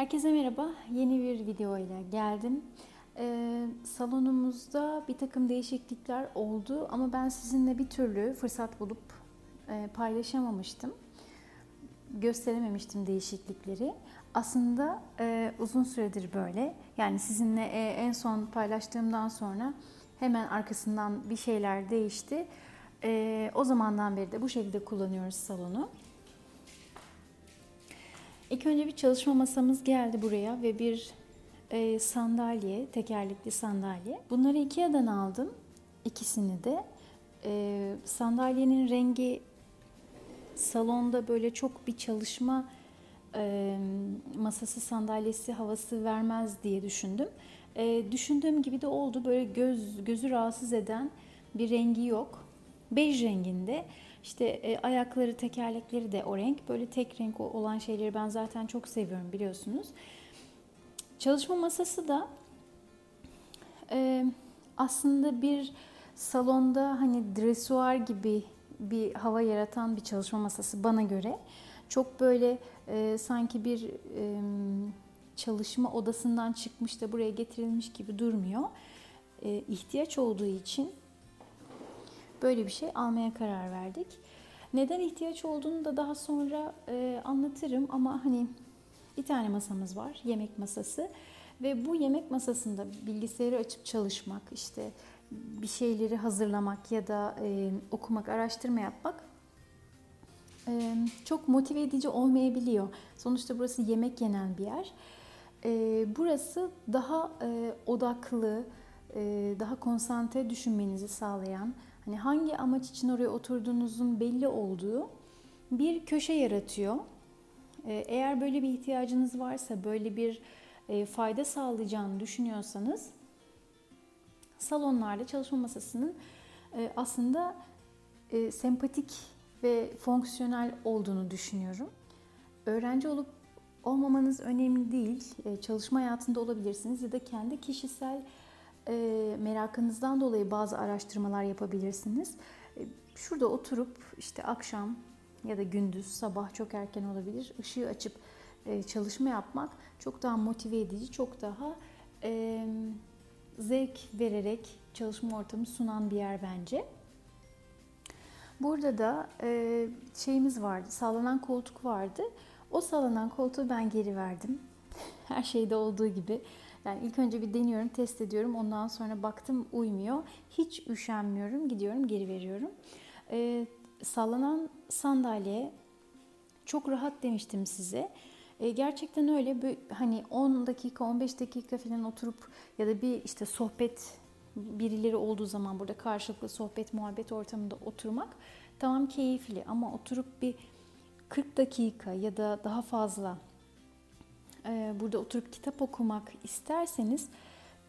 Herkese merhaba. Yeni bir video ile geldim. Ee, salonumuzda bir takım değişiklikler oldu ama ben sizinle bir türlü fırsat bulup e, paylaşamamıştım. Gösterememiştim değişiklikleri. Aslında e, uzun süredir böyle. Yani sizinle e, en son paylaştığımdan sonra hemen arkasından bir şeyler değişti. E, o zamandan beri de bu şekilde kullanıyoruz salonu. İlk önce bir çalışma masamız geldi buraya ve bir e, sandalye, tekerlekli sandalye. Bunları Ikea'dan aldım. ikisini de. E, sandalyenin rengi salonda böyle çok bir çalışma e, masası sandalyesi havası vermez diye düşündüm. E, düşündüğüm gibi de oldu. Böyle göz gözü rahatsız eden bir rengi yok. Bej renginde. İşte e, ayakları, tekerlekleri de o renk. Böyle tek renk olan şeyleri ben zaten çok seviyorum biliyorsunuz. Çalışma masası da e, aslında bir salonda hani dresuar gibi bir hava yaratan bir çalışma masası bana göre. Çok böyle e, sanki bir e, çalışma odasından çıkmış da buraya getirilmiş gibi durmuyor. E, ihtiyaç olduğu için böyle bir şey almaya karar verdik. Neden ihtiyaç olduğunu da daha sonra e, anlatırım ama hani bir tane masamız var, yemek masası ve bu yemek masasında bilgisayarı açıp çalışmak, işte bir şeyleri hazırlamak ya da e, okumak, araştırma yapmak e, çok motive edici olmayabiliyor. Sonuçta burası yemek yenen bir yer. E, burası daha e, odaklı, e, daha konsantre düşünmenizi sağlayan, hani hangi amaç için oraya oturduğunuzun belli olduğu bir köşe yaratıyor. Ee, eğer böyle bir ihtiyacınız varsa, böyle bir e, fayda sağlayacağını düşünüyorsanız salonlarda çalışma masasının e, aslında e, sempatik ve fonksiyonel olduğunu düşünüyorum. Öğrenci olup olmamanız önemli değil. Çalışma hayatında olabilirsiniz ya da kendi kişisel e, merakınızdan dolayı bazı araştırmalar yapabilirsiniz. E, şurada oturup işte akşam ya da gündüz, sabah çok erken olabilir. ışığı açıp e, çalışma yapmak çok daha motive edici, çok daha e, zevk vererek çalışma ortamı sunan bir yer bence. Burada da e, şeyimiz vardı, sallanan koltuk vardı. O sallanan koltuğu ben geri verdim. Her şeyde olduğu gibi yani ilk önce bir deniyorum, test ediyorum. Ondan sonra baktım uymuyor. Hiç üşenmiyorum. Gidiyorum, geri veriyorum. Ee, sallanan sandalye çok rahat demiştim size. E, gerçekten öyle hani 10 dakika 15 dakika falan oturup ya da bir işte sohbet birileri olduğu zaman burada karşılıklı sohbet muhabbet ortamında oturmak tamam keyifli ama oturup bir 40 dakika ya da daha fazla burada oturup kitap okumak isterseniz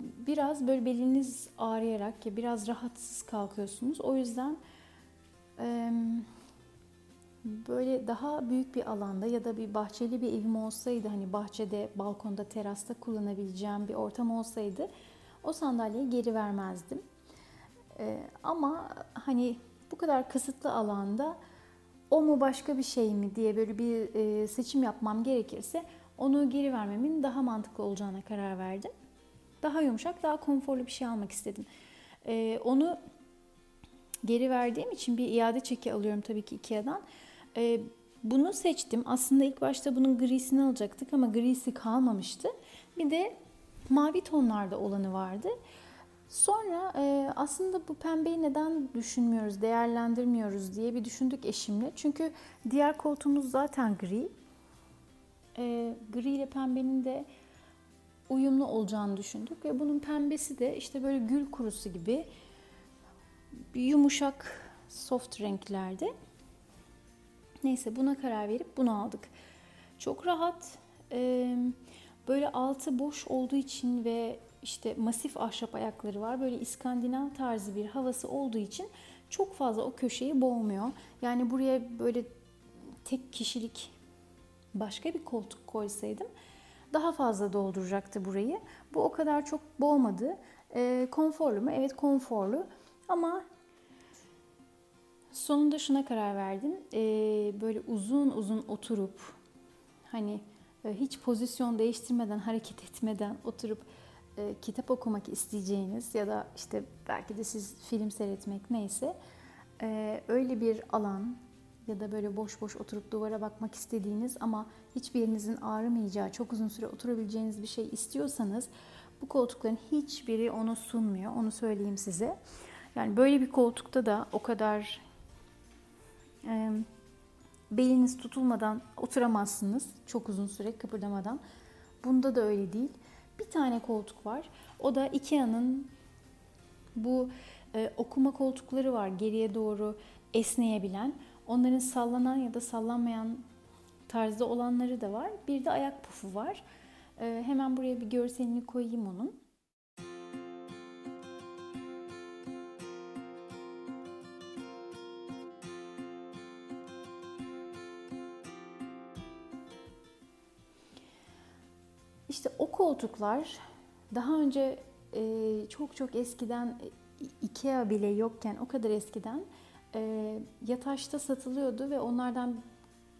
biraz böyle beliniz ağrıyarak ya biraz rahatsız kalkıyorsunuz. O yüzden e, böyle daha büyük bir alanda ya da bir bahçeli bir evim olsaydı hani bahçede, balkonda, terasta kullanabileceğim bir ortam olsaydı o sandalyeyi geri vermezdim. E, ama hani bu kadar kısıtlı alanda o mu başka bir şey mi diye böyle bir seçim yapmam gerekirse onu geri vermemin daha mantıklı olacağına karar verdim. Daha yumuşak, daha konforlu bir şey almak istedim. Ee, onu geri verdiğim için bir iade çeki alıyorum tabii ki Ikea'dan. Ee, bunu seçtim. Aslında ilk başta bunun grisini alacaktık ama grisi kalmamıştı. Bir de mavi tonlarda olanı vardı. Sonra e, aslında bu pembeyi neden düşünmüyoruz, değerlendirmiyoruz diye bir düşündük eşimle. Çünkü diğer koltuğumuz zaten gri e, gri ile pembenin de uyumlu olacağını düşündük ve bunun pembesi de işte böyle gül kurusu gibi yumuşak soft renklerde. Neyse buna karar verip bunu aldık. Çok rahat. E, böyle altı boş olduğu için ve işte masif ahşap ayakları var. Böyle İskandinav tarzı bir havası olduğu için çok fazla o köşeyi boğmuyor. Yani buraya böyle tek kişilik başka bir koltuk koysaydım daha fazla dolduracaktı burayı. Bu o kadar çok boğmadı. E, konforlu mu? Evet konforlu. Ama sonunda şuna karar verdim. E, böyle uzun uzun oturup hani e, hiç pozisyon değiştirmeden, hareket etmeden oturup e, kitap okumak isteyeceğiniz ya da işte belki de siz film seyretmek neyse e, öyle bir alan ya da böyle boş boş oturup duvara bakmak istediğiniz ama hiçbir yerinizin ağrımayacağı, çok uzun süre oturabileceğiniz bir şey istiyorsanız bu koltukların hiçbiri onu sunmuyor. Onu söyleyeyim size. Yani böyle bir koltukta da o kadar e, beliniz tutulmadan oturamazsınız çok uzun süre kıpırdamadan. Bunda da öyle değil. Bir tane koltuk var. O da Ikea'nın bu e, okuma koltukları var. Geriye doğru esneyebilen. Onların sallanan ya da sallanmayan tarzda olanları da var. Bir de ayak pufu var. E, hemen buraya bir görselini koyayım onun. İşte o koltuklar daha önce e, çok çok eskiden e, Ikea bile yokken o kadar eskiden e, Yataş'ta satılıyordu ve onlardan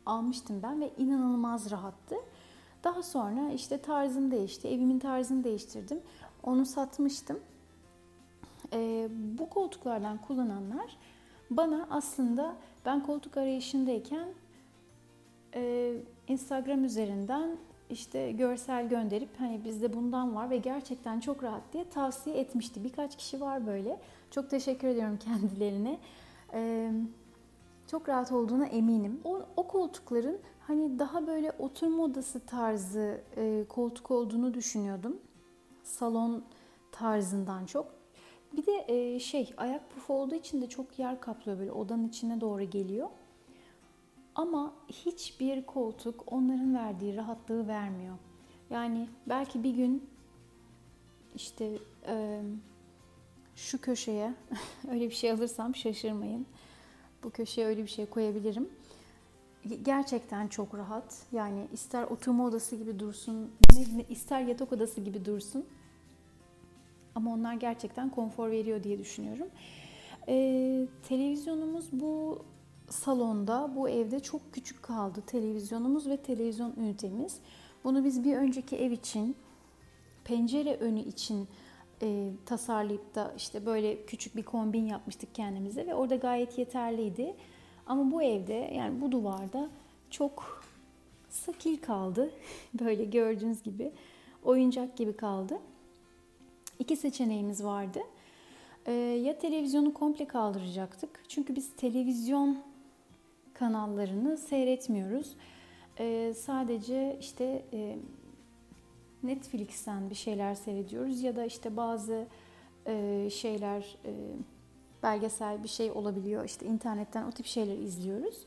almıştım ben ve inanılmaz rahattı. Daha sonra işte tarzım değişti, evimin tarzını değiştirdim. Onu satmıştım. E, bu koltuklardan kullananlar bana aslında ben koltuk arayışındayken e, Instagram üzerinden işte görsel gönderip hani bizde bundan var ve gerçekten çok rahat diye tavsiye etmişti. Birkaç kişi var böyle. Çok teşekkür ediyorum kendilerine. Ee, çok rahat olduğuna eminim. O, o koltukların hani daha böyle oturma odası tarzı e, koltuk olduğunu düşünüyordum. Salon tarzından çok. Bir de e, şey ayak pufu olduğu için de çok yer kaplıyor böyle odanın içine doğru geliyor. Ama hiçbir koltuk onların verdiği rahatlığı vermiyor. Yani belki bir gün işte e, şu köşeye öyle bir şey alırsam şaşırmayın. Bu köşeye öyle bir şey koyabilirim. Gerçekten çok rahat. Yani ister oturma odası gibi dursun, ister yatak odası gibi dursun. Ama onlar gerçekten konfor veriyor diye düşünüyorum. Ee, televizyonumuz bu salonda bu evde çok küçük kaldı televizyonumuz ve televizyon ünitemiz. Bunu biz bir önceki ev için pencere önü için e, tasarlayıp da işte böyle küçük bir kombin yapmıştık kendimize ve orada gayet yeterliydi. Ama bu evde yani bu duvarda çok sakil kaldı. böyle gördüğünüz gibi oyuncak gibi kaldı. İki seçeneğimiz vardı. Ee, ya televizyonu komple kaldıracaktık. Çünkü biz televizyon kanallarını seyretmiyoruz. E, sadece işte e, Netflix'ten bir şeyler seyrediyoruz ya da işte bazı e, şeyler e, belgesel bir şey olabiliyor. İşte internetten o tip şeyler izliyoruz.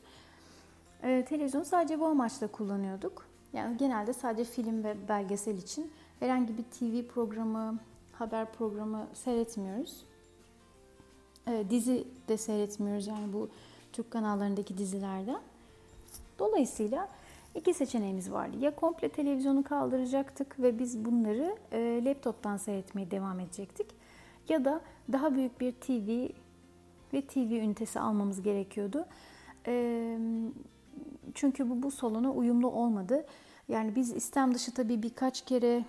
E, televizyonu sadece bu amaçla kullanıyorduk. Yani genelde sadece film ve belgesel için herhangi bir TV programı, haber programı seyretmiyoruz. E, dizi de seyretmiyoruz yani bu Türk kanallarındaki dizilerden. Dolayısıyla iki seçeneğimiz vardı. Ya komple televizyonu kaldıracaktık ve biz bunları e, laptoptan seyretmeye devam edecektik. Ya da daha büyük bir TV ve TV ünitesi almamız gerekiyordu. E, çünkü bu bu salona uyumlu olmadı. Yani biz istem dışı tabii birkaç kere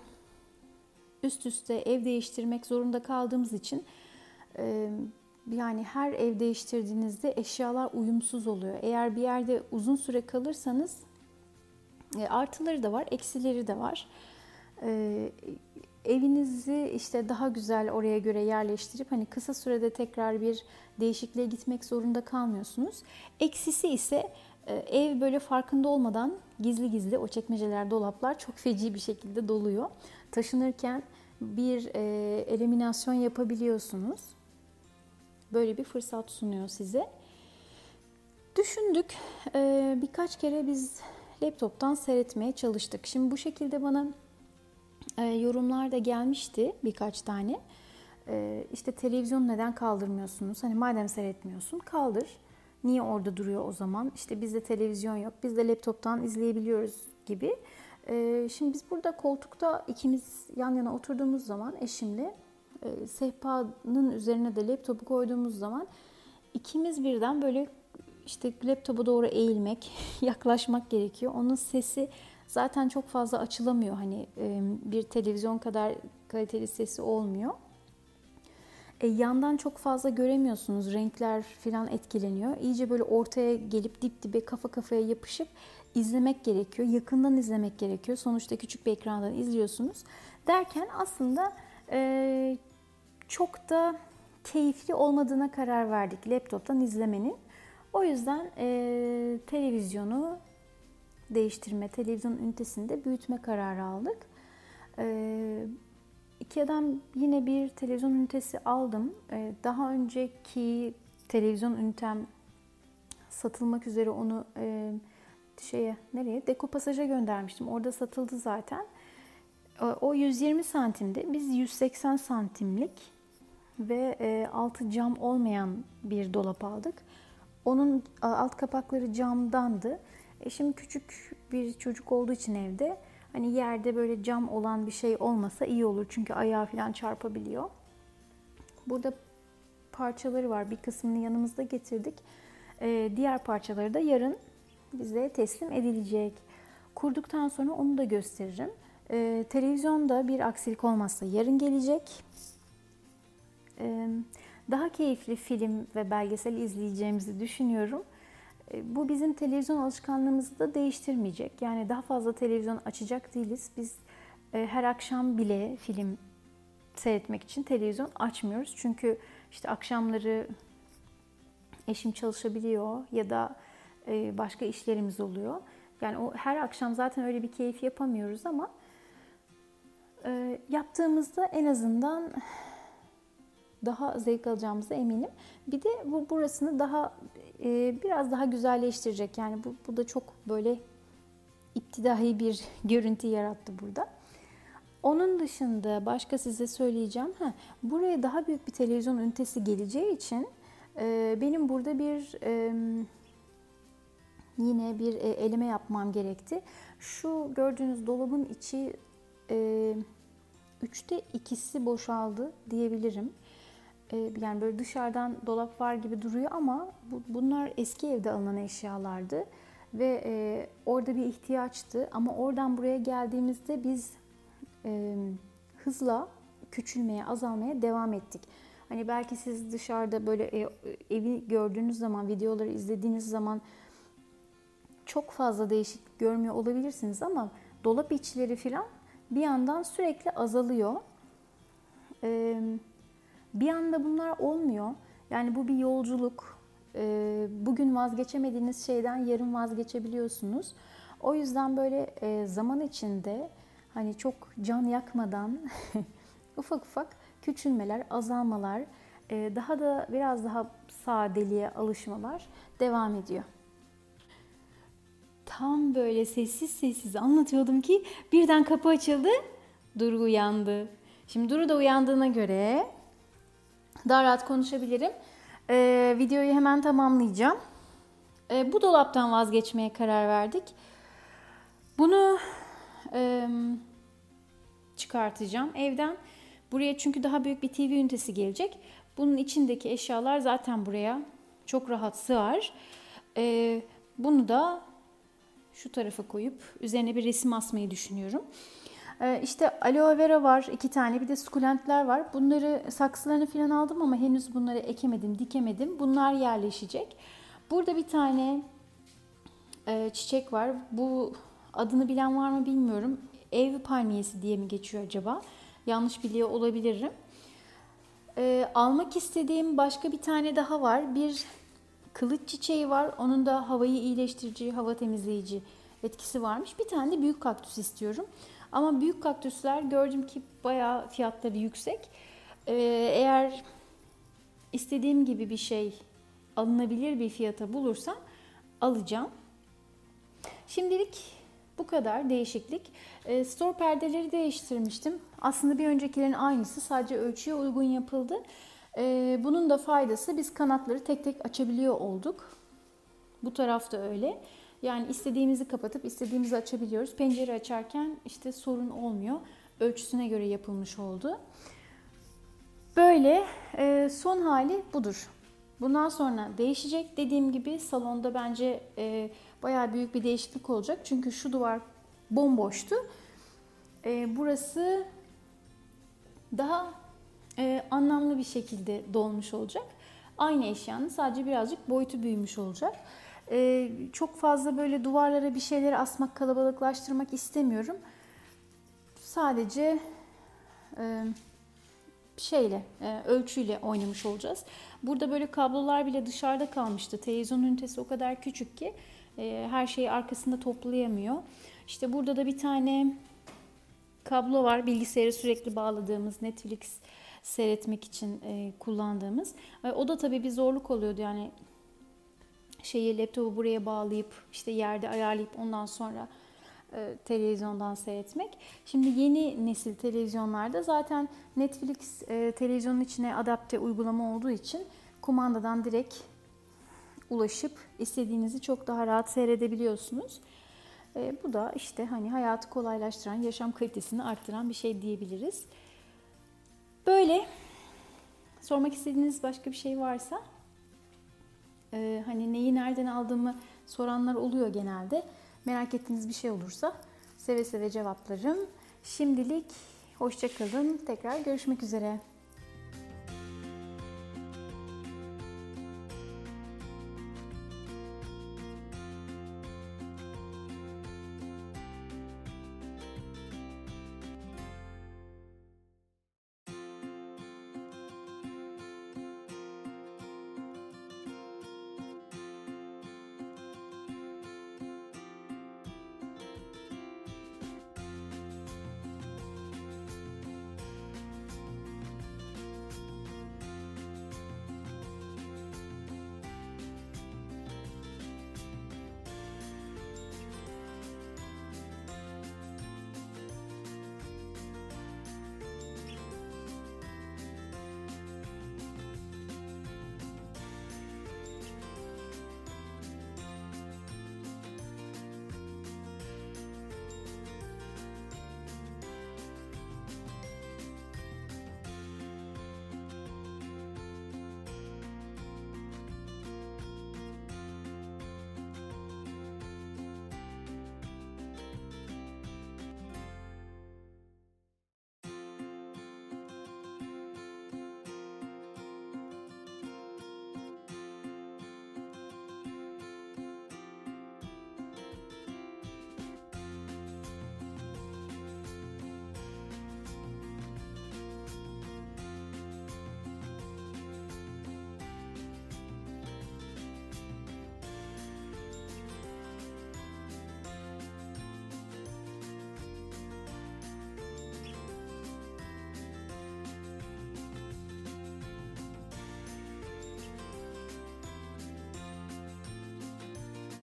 üst üste ev değiştirmek zorunda kaldığımız için e, yani her ev değiştirdiğinizde eşyalar uyumsuz oluyor. Eğer bir yerde uzun süre kalırsanız e, artıları da var, eksileri de var. E, evinizi işte daha güzel oraya göre yerleştirip hani kısa sürede tekrar bir değişikliğe gitmek zorunda kalmıyorsunuz. Eksisi ise e, ev böyle farkında olmadan gizli gizli o çekmeceler, dolaplar çok feci bir şekilde doluyor. Taşınırken bir e, eliminasyon yapabiliyorsunuz böyle bir fırsat sunuyor size. Düşündük. Ee, birkaç kere biz laptoptan seyretmeye çalıştık. Şimdi bu şekilde bana e, yorumlar da gelmişti birkaç tane. E, işte televizyon neden kaldırmıyorsunuz? Hani madem seyretmiyorsun kaldır. Niye orada duruyor o zaman? İşte bizde televizyon yok. Biz de laptoptan izleyebiliyoruz gibi. E, şimdi biz burada koltukta ikimiz yan yana oturduğumuz zaman eşimle e, sehpanın üzerine de laptopu koyduğumuz zaman ikimiz birden böyle işte laptopa doğru eğilmek, yaklaşmak gerekiyor. Onun sesi Zaten çok fazla açılamıyor. Hani e, bir televizyon kadar kaliteli sesi olmuyor. E, yandan çok fazla göremiyorsunuz. Renkler falan etkileniyor. İyice böyle ortaya gelip dip dibe kafa kafaya yapışıp izlemek gerekiyor. Yakından izlemek gerekiyor. Sonuçta küçük bir ekrandan izliyorsunuz. Derken aslında e, çok da keyifli olmadığına karar verdik laptoptan izlemenin. O yüzden e, televizyonu değiştirme, televizyon ünitesinde büyütme kararı aldık. E, Ikea'dan yine bir televizyon ünitesi aldım. E, daha önceki televizyon ünitem satılmak üzere onu e, şeye nereye dekopasaja göndermiştim. Orada satıldı zaten. O 120 santimdi. Biz 180 santimlik ve altı cam olmayan bir dolap aldık. Onun alt kapakları camdandı. Eşim küçük bir çocuk olduğu için evde hani yerde böyle cam olan bir şey olmasa iyi olur. Çünkü ayağı falan çarpabiliyor. Burada parçaları var. Bir kısmını yanımızda getirdik. Ee, diğer parçaları da yarın bize teslim edilecek. Kurduktan sonra onu da gösteririm. Ee, televizyonda bir aksilik olmazsa yarın gelecek. Ee, daha keyifli film ve belgesel izleyeceğimizi düşünüyorum. Ee, bu bizim televizyon alışkanlığımızı da değiştirmeyecek. Yani daha fazla televizyon açacak değiliz. Biz e, her akşam bile film seyretmek için televizyon açmıyoruz. Çünkü işte akşamları eşim çalışabiliyor ya da e, başka işlerimiz oluyor. Yani o her akşam zaten öyle bir keyif yapamıyoruz ama e, yaptığımızda en azından daha zevk alacağımıza eminim. Bir de bu burasını daha e, biraz daha güzelleştirecek. Yani bu, bu da çok böyle iptidai bir görüntü yarattı burada. Onun dışında başka size söyleyeceğim. Ha, buraya daha büyük bir televizyon ünitesi geleceği için e, benim burada bir e, yine bir e, elime yapmam gerekti. Şu gördüğünüz dolabın içi e, üçte ikisi boşaldı diyebilirim. E, yani böyle dışarıdan dolap var gibi duruyor ama bu, bunlar eski evde alınan eşyalardı ve e, orada bir ihtiyaçtı. Ama oradan buraya geldiğimizde biz e, hızla küçülmeye, azalmaya devam ettik. Hani belki siz dışarıda böyle e, evi gördüğünüz zaman, videoları izlediğiniz zaman çok fazla değişiklik görmüyor olabilirsiniz ama dolap içleri falan bir yandan sürekli azalıyor. Ee, bir anda bunlar olmuyor. Yani bu bir yolculuk. Ee, bugün vazgeçemediğiniz şeyden yarın vazgeçebiliyorsunuz. O yüzden böyle e, zaman içinde hani çok can yakmadan ufak ufak küçülmeler, azalmalar, e, daha da biraz daha sadeliğe alışmalar devam ediyor tam böyle sessiz sessiz anlatıyordum ki birden kapı açıldı. Duru uyandı. Şimdi Duru da uyandığına göre daha rahat konuşabilirim. Ee, videoyu hemen tamamlayacağım. Ee, bu dolaptan vazgeçmeye karar verdik. Bunu e, çıkartacağım evden. Buraya çünkü daha büyük bir TV ünitesi gelecek. Bunun içindeki eşyalar zaten buraya çok rahat sığar. Ee, bunu da şu tarafa koyup üzerine bir resim asmayı düşünüyorum. Ee, işte aloe vera var iki tane bir de sukulentler var. Bunları saksılarını falan aldım ama henüz bunları ekemedim, dikemedim. Bunlar yerleşecek. Burada bir tane e, çiçek var. Bu adını bilen var mı bilmiyorum. Ev palmiyesi diye mi geçiyor acaba? Yanlış biliyor olabilirim. E, almak istediğim başka bir tane daha var. Bir Kılıç çiçeği var. Onun da havayı iyileştirici, hava temizleyici etkisi varmış. Bir tane de büyük kaktüs istiyorum. Ama büyük kaktüsler gördüm ki bayağı fiyatları yüksek. Ee, eğer istediğim gibi bir şey alınabilir bir fiyata bulursam alacağım. Şimdilik bu kadar değişiklik. E, store perdeleri değiştirmiştim. Aslında bir öncekilerin aynısı sadece ölçüye uygun yapıldı. Ee, bunun da faydası biz kanatları tek tek açabiliyor olduk. Bu tarafta öyle. Yani istediğimizi kapatıp istediğimizi açabiliyoruz. Pencere açarken işte sorun olmuyor. Ölçüsüne göre yapılmış oldu. Böyle e, son hali budur. Bundan sonra değişecek. Dediğim gibi salonda bence e, bayağı büyük bir değişiklik olacak. Çünkü şu duvar bomboştu. E, burası daha e, anlamlı bir şekilde dolmuş olacak. Aynı eşyanın sadece birazcık boyutu büyümüş olacak. E, çok fazla böyle duvarlara bir şeyleri asmak, kalabalıklaştırmak istemiyorum. Sadece e, şeyle, e, ölçüyle oynamış olacağız. Burada böyle kablolar bile dışarıda kalmıştı. Televizyon ünitesi o kadar küçük ki e, her şeyi arkasında toplayamıyor. İşte burada da bir tane kablo var. Bilgisayarı sürekli bağladığımız Netflix seyretmek için e, kullandığımız. E, o da tabii bir zorluk oluyordu yani şeyi laptopu buraya bağlayıp işte yerde ayarlayıp ondan sonra e, televizyondan seyretmek. Şimdi yeni nesil televizyonlarda zaten Netflix e, televizyonun içine adapte uygulama olduğu için kumandadan direkt ulaşıp istediğinizi çok daha rahat seyredebiliyorsunuz. E, bu da işte hani hayatı kolaylaştıran, yaşam kalitesini arttıran bir şey diyebiliriz. Böyle sormak istediğiniz başka bir şey varsa e, hani neyi nereden aldığımı soranlar oluyor genelde. Merak ettiğiniz bir şey olursa seve seve cevaplarım. Şimdilik hoşçakalın. Tekrar görüşmek üzere.